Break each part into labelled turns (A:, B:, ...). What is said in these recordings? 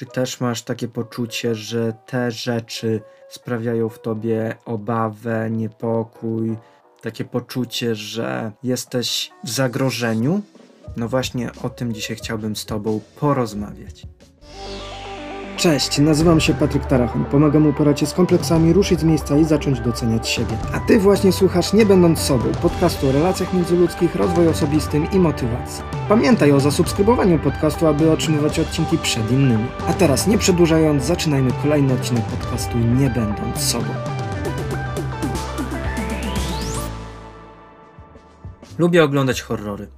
A: Czy też masz takie poczucie, że te rzeczy sprawiają w tobie obawę, niepokój, takie poczucie, że jesteś w zagrożeniu? No właśnie o tym dzisiaj chciałbym z Tobą porozmawiać.
B: Cześć, nazywam się Patryk Tarachon. Pomagam uporać się z kompleksami, ruszyć z miejsca i zacząć doceniać siebie. A Ty właśnie słuchasz Nie Będąc Sobą, podcastu o relacjach międzyludzkich, rozwoju osobistym i motywacji. Pamiętaj o zasubskrybowaniu podcastu, aby otrzymywać odcinki przed innymi. A teraz, nie przedłużając, zaczynajmy kolejny odcinek podcastu Nie Będąc Sobą.
A: Lubię oglądać horrory.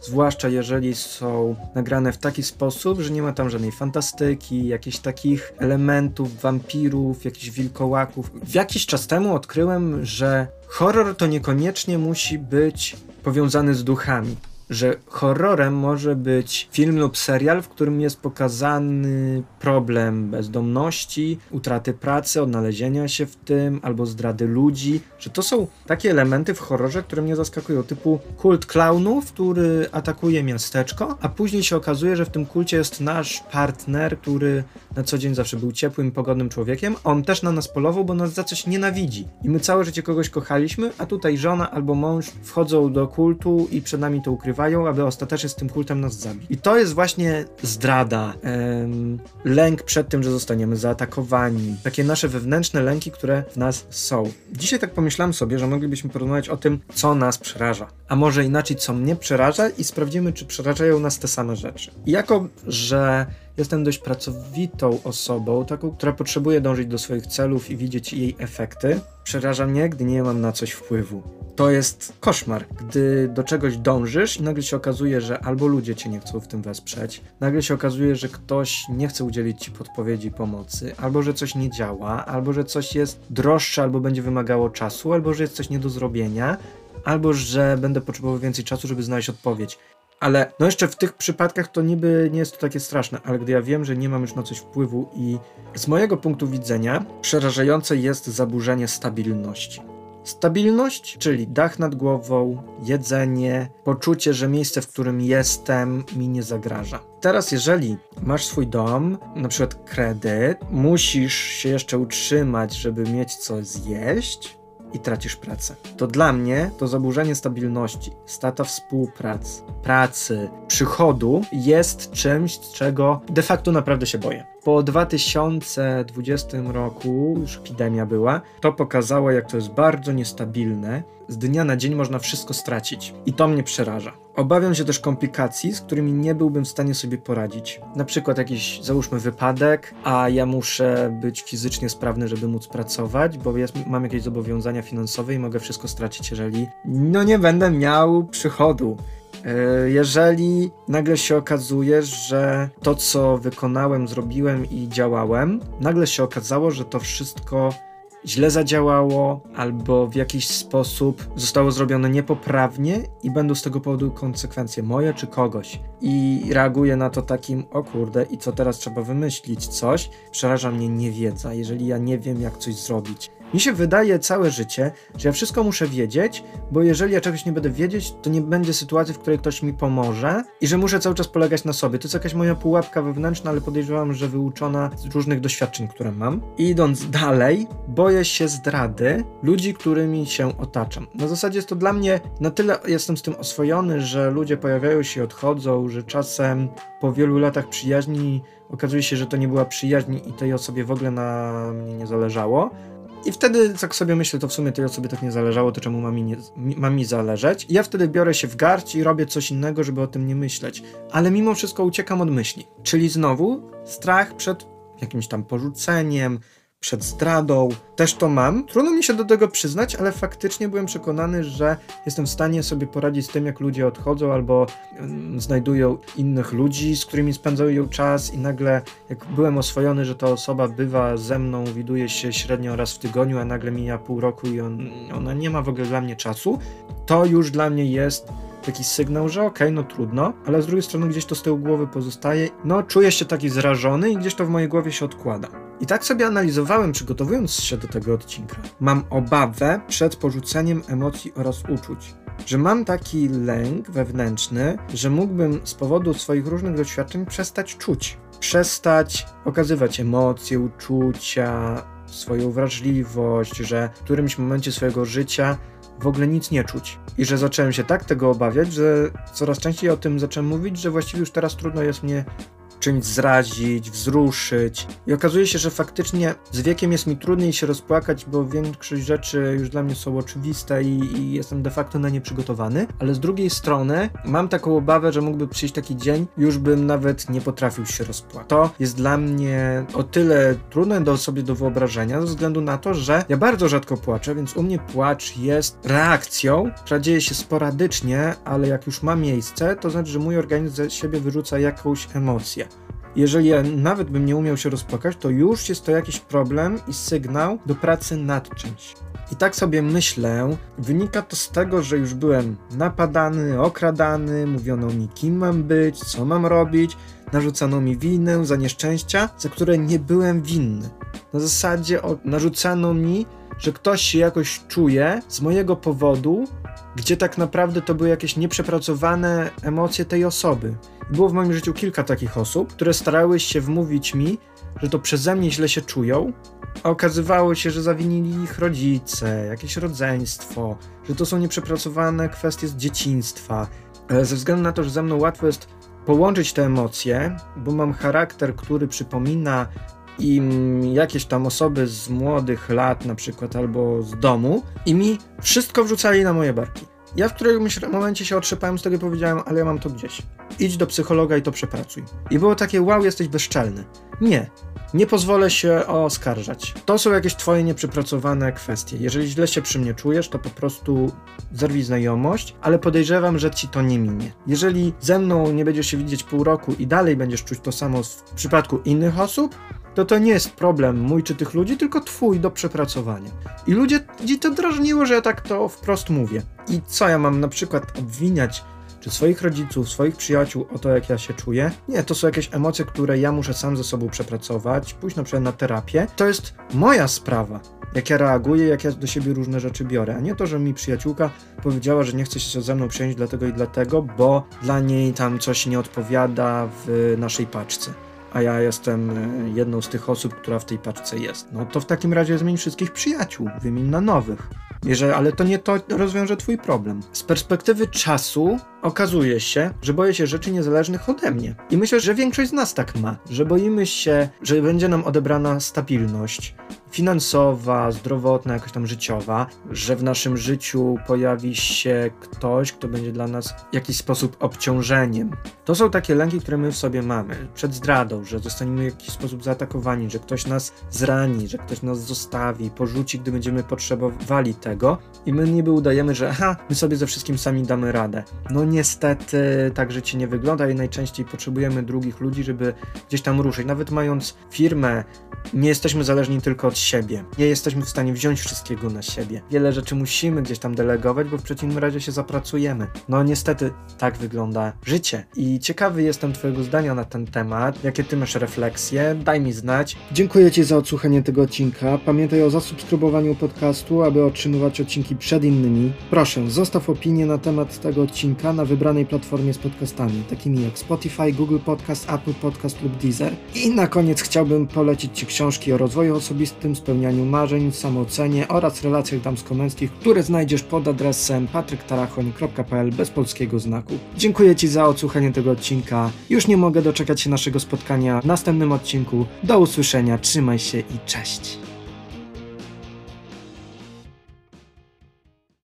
A: Zwłaszcza jeżeli są nagrane w taki sposób, że nie ma tam żadnej fantastyki, jakichś takich elementów, wampirów, jakichś wilkołaków. Jakiś czas temu odkryłem, że horror to niekoniecznie musi być powiązany z duchami że horrorem może być film lub serial, w którym jest pokazany problem bezdomności, utraty pracy, odnalezienia się w tym, albo zdrady ludzi, że to są takie elementy w horrorze, które mnie zaskakują, typu kult klaunów, który atakuje miasteczko, a później się okazuje, że w tym kulcie jest nasz partner, który na co dzień zawsze był ciepłym pogodnym człowiekiem, on też na nas polował, bo nas za coś nienawidzi. I my całe życie kogoś kochaliśmy, a tutaj żona albo mąż wchodzą do kultu i przed nami to ukrywają, aby ostatecznie z tym kultem nas zabić. I to jest właśnie zdrada, em, lęk przed tym, że zostaniemy zaatakowani, takie nasze wewnętrzne lęki, które w nas są. Dzisiaj tak pomyślałem sobie, że moglibyśmy porozmawiać o tym, co nas przeraża. A może inaczej, co mnie przeraża i sprawdzimy, czy przerażają nas te same rzeczy. I jako, że Jestem dość pracowitą osobą, taką, która potrzebuje dążyć do swoich celów i widzieć jej efekty. Przeraża mnie, gdy nie mam na coś wpływu. To jest koszmar, gdy do czegoś dążysz i nagle się okazuje, że albo ludzie cię nie chcą w tym wesprzeć, nagle się okazuje, że ktoś nie chce udzielić ci podpowiedzi pomocy, albo że coś nie działa, albo że coś jest droższe, albo będzie wymagało czasu, albo że jest coś nie do zrobienia, albo że będę potrzebował więcej czasu, żeby znaleźć odpowiedź. Ale no jeszcze w tych przypadkach to niby nie jest to takie straszne, ale gdy ja wiem, że nie mam już na coś wpływu i z mojego punktu widzenia przerażające jest zaburzenie stabilności. Stabilność, czyli dach nad głową, jedzenie, poczucie, że miejsce, w którym jestem, mi nie zagraża. Teraz, jeżeli masz swój dom, na przykład kredyt, musisz się jeszcze utrzymać, żeby mieć co zjeść, i tracisz pracę. To dla mnie to zaburzenie stabilności, stata współpracy, pracy, przychodu jest czymś, czego de facto naprawdę się boję. Po 2020 roku, już epidemia była, to pokazało, jak to jest bardzo niestabilne. Z dnia na dzień można wszystko stracić i to mnie przeraża. Obawiam się też komplikacji, z którymi nie byłbym w stanie sobie poradzić. Na przykład jakiś, załóżmy, wypadek, a ja muszę być fizycznie sprawny, żeby móc pracować, bo jest, mam jakieś zobowiązania finansowe i mogę wszystko stracić, jeżeli no nie będę miał przychodu. E, jeżeli nagle się okazuje, że to, co wykonałem, zrobiłem i działałem, nagle się okazało, że to wszystko źle zadziałało albo w jakiś sposób zostało zrobione niepoprawnie i będą z tego powodu konsekwencje moje czy kogoś. I reaguję na to takim, o kurde, i co teraz trzeba wymyślić coś. Przeraża mnie niewiedza, jeżeli ja nie wiem, jak coś zrobić. Mi się wydaje całe życie, że ja wszystko muszę wiedzieć, bo jeżeli ja czegoś nie będę wiedzieć, to nie będzie sytuacji, w której ktoś mi pomoże i że muszę cały czas polegać na sobie. To jest jakaś moja pułapka wewnętrzna, ale podejrzewam, że wyuczona z różnych doświadczeń, które mam. I idąc dalej, boję się zdrady ludzi, którymi się otaczam. Na zasadzie jest to dla mnie na tyle jestem z tym oswojony, że ludzie pojawiają się i odchodzą, że czasem po wielu latach przyjaźni okazuje się, że to nie była przyjaźń i tej osobie w ogóle na mnie nie zależało i wtedy tak sobie myślę, to w sumie tej osobie tak nie zależało, to czemu ma mi, nie, ma mi zależeć? I ja wtedy biorę się w garść i robię coś innego, żeby o tym nie myśleć. Ale mimo wszystko uciekam od myśli. Czyli znowu strach przed jakimś tam porzuceniem, przed zdradą. Też to mam. Trudno mi się do tego przyznać, ale faktycznie byłem przekonany, że jestem w stanie sobie poradzić z tym, jak ludzie odchodzą albo um, znajdują innych ludzi, z którymi spędzają czas i nagle, jak byłem oswojony, że ta osoba bywa ze mną, widuje się średnio raz w tygodniu, a nagle mija pół roku i on, ona nie ma w ogóle dla mnie czasu, to już dla mnie jest taki sygnał, że okej, okay, no trudno, ale z drugiej strony gdzieś to z tyłu głowy pozostaje. No, czuję się taki zrażony i gdzieś to w mojej głowie się odkłada. I tak sobie analizowałem, przygotowując się do tego odcinka. Mam obawę przed porzuceniem emocji oraz uczuć. Że mam taki lęk wewnętrzny, że mógłbym z powodu swoich różnych doświadczeń przestać czuć. przestać okazywać emocje, uczucia, swoją wrażliwość, że w którymś momencie swojego życia w ogóle nic nie czuć. I że zacząłem się tak tego obawiać, że coraz częściej o tym zacząłem mówić, że właściwie już teraz trudno jest mnie czymś zrazić, wzruszyć. I okazuje się, że faktycznie z wiekiem jest mi trudniej się rozpłakać, bo większość rzeczy już dla mnie są oczywiste i, i, jestem de facto na nie przygotowany. Ale z drugiej strony mam taką obawę, że mógłby przyjść taki dzień, już bym nawet nie potrafił się rozpłakać. To jest dla mnie o tyle trudne do sobie do wyobrażenia, ze względu na to, że ja bardzo rzadko płaczę, więc u mnie płacz jest reakcją, która dzieje się sporadycznie, ale jak już ma miejsce, to znaczy, że mój organizm ze siebie wyrzuca jakąś emocję. Jeżeli ja nawet bym nie umiał się rozpłakać, to już jest to jakiś problem i sygnał do pracy nad czymś. I tak sobie myślę, wynika to z tego, że już byłem napadany, okradany, mówiono mi kim mam być, co mam robić, narzucano mi winę za nieszczęścia, za które nie byłem winny. Na zasadzie narzucano mi, że ktoś się jakoś czuje z mojego powodu, gdzie tak naprawdę to były jakieś nieprzepracowane emocje tej osoby. Było w moim życiu kilka takich osób, które starały się wmówić mi, że to przeze mnie źle się czują, a okazywało się, że zawinili ich rodzice, jakieś rodzeństwo, że to są nieprzepracowane kwestie z dzieciństwa. E, ze względu na to, że ze mną łatwo jest połączyć te emocje, bo mam charakter, który przypomina im jakieś tam osoby z młodych lat, na przykład, albo z domu, i mi wszystko wrzucali na moje barki. Ja w którymś momencie się otrzepałem z tego i powiedziałem, ale ja mam to gdzieś. Idź do psychologa i to przepracuj. I było takie, wow, jesteś bezczelny. Nie. Nie pozwolę się oskarżać. To są jakieś twoje nieprzepracowane kwestie. Jeżeli źle się przy mnie czujesz, to po prostu zerwij znajomość, ale podejrzewam, że ci to nie minie. Jeżeli ze mną nie będziesz się widzieć pół roku i dalej będziesz czuć to samo w przypadku innych osób, to to nie jest problem mój czy tych ludzi, tylko twój do przepracowania. I ludzie, ludzi to drażniło, że ja tak to wprost mówię. I co ja mam na przykład obwiniać czy swoich rodziców, swoich przyjaciół o to, jak ja się czuję. Nie, to są jakieś emocje, które ja muszę sam ze sobą przepracować, pójść na przykład na terapię. To jest moja sprawa, jak ja reaguję, jak ja do siebie różne rzeczy biorę, a nie to, że mi przyjaciółka powiedziała, że nie chce się ze mną przejąć dlatego i dlatego, bo dla niej tam coś nie odpowiada w naszej paczce a ja jestem e, jedną z tych osób, która w tej paczce jest. No to w takim razie zmień wszystkich przyjaciół, wymień na nowych. Jeżeli, ale to nie to rozwiąże twój problem. Z perspektywy czasu okazuje się, że boję się rzeczy niezależnych ode mnie. I myślę, że większość z nas tak ma, że boimy się, że będzie nam odebrana stabilność, finansowa, zdrowotna, jakoś tam życiowa, że w naszym życiu pojawi się ktoś, kto będzie dla nas w jakiś sposób obciążeniem. To są takie lęki, które my w sobie mamy. Przed zdradą, że zostaniemy w jakiś sposób zaatakowani, że ktoś nas zrani, że ktoś nas zostawi, porzuci, gdy będziemy potrzebowali tego i my niby udajemy, że aha, my sobie ze wszystkim sami damy radę. No niestety tak życie nie wygląda i najczęściej potrzebujemy drugich ludzi, żeby gdzieś tam ruszyć. Nawet mając firmę, nie jesteśmy zależni tylko od siebie. Nie jesteśmy w stanie wziąć wszystkiego na siebie. Wiele rzeczy musimy gdzieś tam delegować, bo w przeciwnym razie się zapracujemy. No niestety tak wygląda życie. I ciekawy jestem Twojego zdania na ten temat. Jakie Ty masz refleksje? Daj mi znać.
B: Dziękuję Ci za odsłuchanie tego odcinka. Pamiętaj o zasubskrybowaniu podcastu, aby otrzymywać odcinki przed innymi. Proszę, zostaw opinię na temat tego odcinka na wybranej platformie z podcastami, takimi jak Spotify, Google Podcast, Apple Podcast lub Deezer. I na koniec chciałbym polecić Ci książki o rozwoju osobistym tym spełnianiu marzeń, samoocenie oraz relacjach damsko-męskich, które znajdziesz pod adresem patryktarachoń.pl bez polskiego znaku. Dziękuję Ci za odsłuchanie tego odcinka. Już nie mogę doczekać się naszego spotkania w następnym odcinku. Do usłyszenia, trzymaj się i cześć.